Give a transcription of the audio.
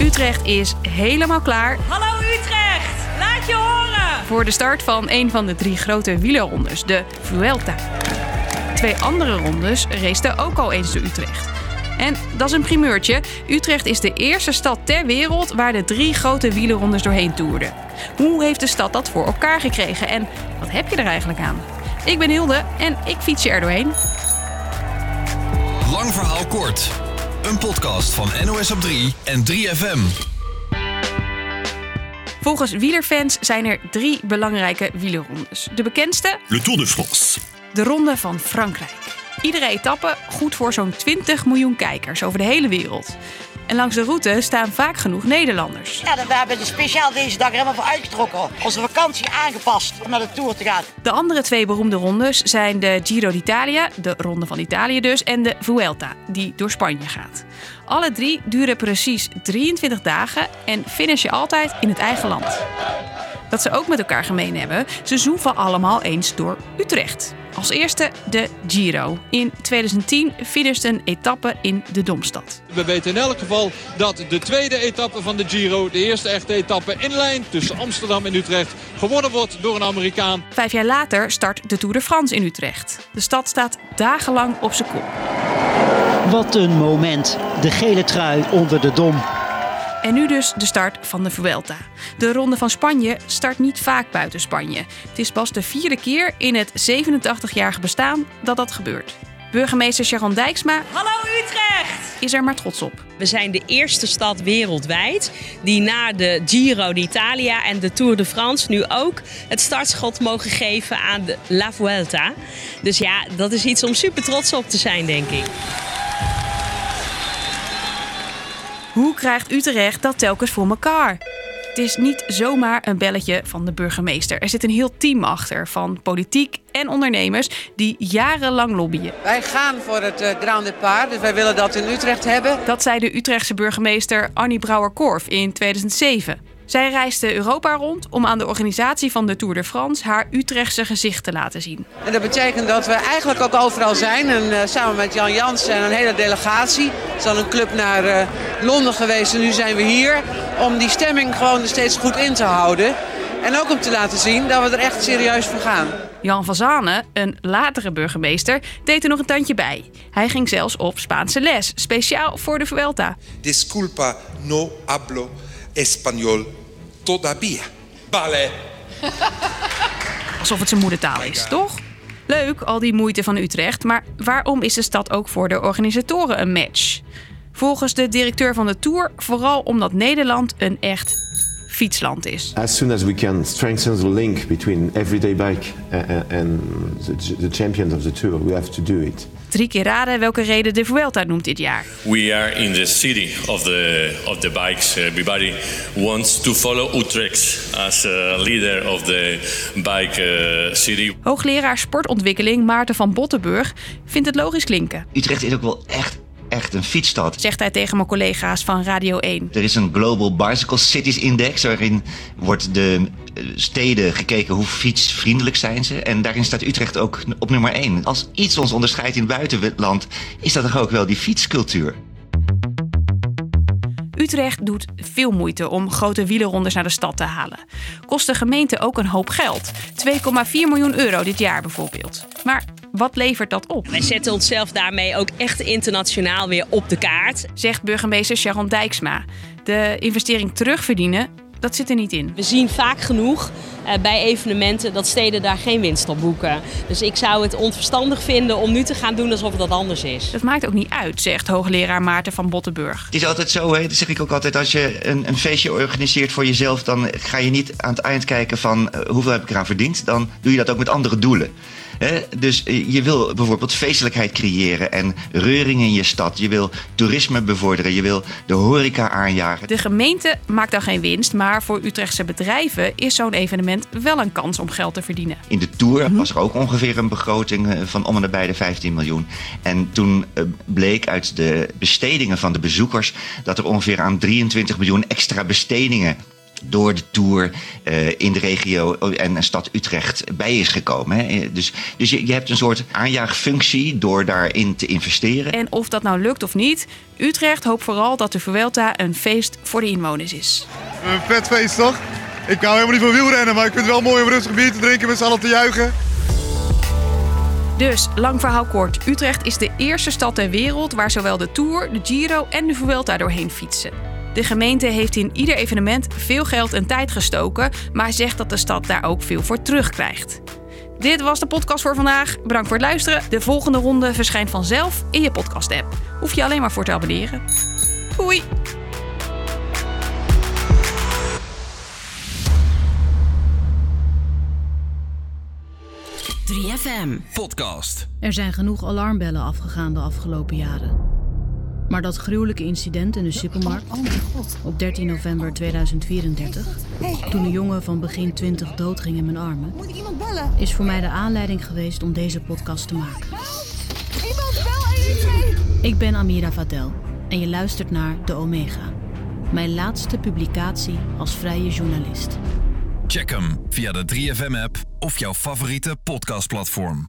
Utrecht is helemaal klaar Hallo Utrecht, laat je horen! voor de start van een van de drie grote wielerrondes, de Vuelta. Twee andere rondes raceten ook al eens door Utrecht. En dat is een primeurtje. Utrecht is de eerste stad ter wereld waar de drie grote wielerrondes doorheen toerden. Hoe heeft de stad dat voor elkaar gekregen en wat heb je er eigenlijk aan? Ik ben Hilde en ik fiets je er doorheen. Lang verhaal kort. Een podcast van NOS op 3 en 3FM. Volgens wielerfans zijn er drie belangrijke wielerrondes. De bekendste, Le Tour de France. de Ronde van Frankrijk. Iedere etappe goed voor zo'n 20 miljoen kijkers over de hele wereld. En langs de route staan vaak genoeg Nederlanders. Ja, we hebben er speciaal deze dag helemaal voor uitgetrokken. Onze vakantie aangepast om naar de Tour te gaan. De andere twee beroemde rondes zijn de Giro d'Italia, de Ronde van Italië dus, en de Vuelta, die door Spanje gaat. Alle drie duren precies 23 dagen en finish je altijd in het eigen land. Dat ze ook met elkaar gemeen hebben, ze zoeven allemaal eens door Utrecht. Als eerste de Giro. In 2010 finishte een etappe in de Domstad. We weten in elk geval dat de tweede etappe van de Giro, de eerste echte etappe in lijn tussen Amsterdam en Utrecht, gewonnen wordt door een Amerikaan. Vijf jaar later start de Tour de France in Utrecht. De stad staat dagenlang op zijn kop. Wat een moment. De gele trui onder de dom. En nu dus de start van de Vuelta. De Ronde van Spanje start niet vaak buiten Spanje. Het is pas de vierde keer in het 87-jarige bestaan dat dat gebeurt. Burgemeester Sharon Dijksma Hallo Utrecht! is er maar trots op. We zijn de eerste stad wereldwijd die na de Giro d'Italia en de Tour de France nu ook het startschot mogen geven aan de La Vuelta. Dus ja, dat is iets om super trots op te zijn, denk ik. Hoe krijgt Utrecht dat telkens voor elkaar? Het is niet zomaar een belletje van de burgemeester. Er zit een heel team achter van politiek en ondernemers die jarenlang lobbyen. Wij gaan voor het eh, Grand Depart, dus wij willen dat in Utrecht hebben. Dat zei de Utrechtse burgemeester Annie Brouwer-Korf in 2007. Zij reisde Europa rond om aan de organisatie van de Tour de France haar Utrechtse gezicht te laten zien. En dat betekent dat we eigenlijk ook overal zijn. En eh, samen met Jan Jans en een hele delegatie. Er is al een club naar eh, Londen geweest en nu zijn we hier. Om die stemming gewoon steeds goed in te houden. En ook om te laten zien dat we er echt serieus voor gaan. Jan van Zanen, een latere burgemeester, deed er nog een tandje bij. Hij ging zelfs op Spaanse les, speciaal voor de Vuelta. Disculpa, no hablo español todavía. Vale. Alsof het zijn moedertaal is, toch? Leuk, al die moeite van Utrecht, maar waarom is de stad ook voor de organisatoren een match? Volgens de directeur van de Tour vooral omdat Nederland een echt fietsland is. As soon as we can strengthen the link between everyday bike a- a- and the champions of the tour, we have to do it. Drie keer raden welke reden de Vuelta noemt dit jaar. We are in the city of the of the bikes. Everybody wants to follow Utrecht as a leader of the bike uh, city. Hoogleraar sportontwikkeling Maarten van Bottenburg vindt het logisch klinken, Utrecht is ook wel echt, echt een fietsstad. zegt hij tegen mijn collega's van Radio 1. Er is een Global Bicycle Cities Index waarin wordt de eh, steden gekeken hoe fietsvriendelijk zijn ze. En daarin staat Utrecht ook op nummer 1. Als iets ons onderscheidt in het buitenland, is dat toch ook wel die fietscultuur. Utrecht doet veel moeite om grote wielerrondes naar de stad te halen. Kost de gemeente ook een hoop geld. 2,4 miljoen euro dit jaar bijvoorbeeld. Maar wat levert dat op? Wij zetten onszelf daarmee ook echt internationaal weer op de kaart. Zegt burgemeester Sharon Dijksma. De investering terugverdienen, dat zit er niet in. We zien vaak genoeg eh, bij evenementen dat steden daar geen winst op boeken. Dus ik zou het onverstandig vinden om nu te gaan doen alsof dat anders is. Dat maakt ook niet uit, zegt hoogleraar Maarten van Bottenburg. Het is altijd zo, hè, dat zeg ik ook altijd, als je een, een feestje organiseert voor jezelf, dan ga je niet aan het eind kijken van eh, hoeveel heb ik eraan verdiend. Dan doe je dat ook met andere doelen. Dus eh, je wil bijvoorbeeld feestelijkheid creëren en reuring in je stad. Je wil toerisme bevorderen, je wil de horeca aanjagen. De gemeente maakt dan geen winst, maar voor Utrechtse bedrijven is zo'n evenement wel een kans om geld te verdienen. In de Tour was er ook ongeveer een begroting eh, van om en nabij de 15 miljoen. En toen eh, bleek uit de bestedingen van de bezoekers dat er ongeveer aan 23 miljoen extra bestedingen door de Tour uh, in de regio en de stad Utrecht bij is gekomen. Hè. Dus, dus je, je hebt een soort aanjaagfunctie door daarin te investeren. En of dat nou lukt of niet, Utrecht hoopt vooral dat de Vuelta een feest voor de inwoners is. Een vet feest toch? Ik hou helemaal niet van wielrennen, maar ik vind het wel mooi om rustig bier te drinken met z'n allen te juichen. Dus, lang verhaal kort. Utrecht is de eerste stad ter wereld waar zowel de Tour, de Giro en de Vuelta doorheen fietsen. De gemeente heeft in ieder evenement veel geld en tijd gestoken, maar zegt dat de stad daar ook veel voor terugkrijgt. Dit was de podcast voor vandaag. Bedankt voor het luisteren. De volgende ronde verschijnt vanzelf in je podcast-app. Hoef je alleen maar voor te abonneren. Doei! FM Podcast. Er zijn genoeg alarmbellen afgegaan de afgelopen jaren. Maar dat gruwelijke incident in de supermarkt op 13 november 2034, toen een jongen van begin 20 doodging in mijn armen, is voor mij de aanleiding geweest om deze podcast te maken. Ik ben Amira Vadel en je luistert naar De Omega, mijn laatste publicatie als vrije journalist. Check hem via de 3FM-app of jouw favoriete podcastplatform.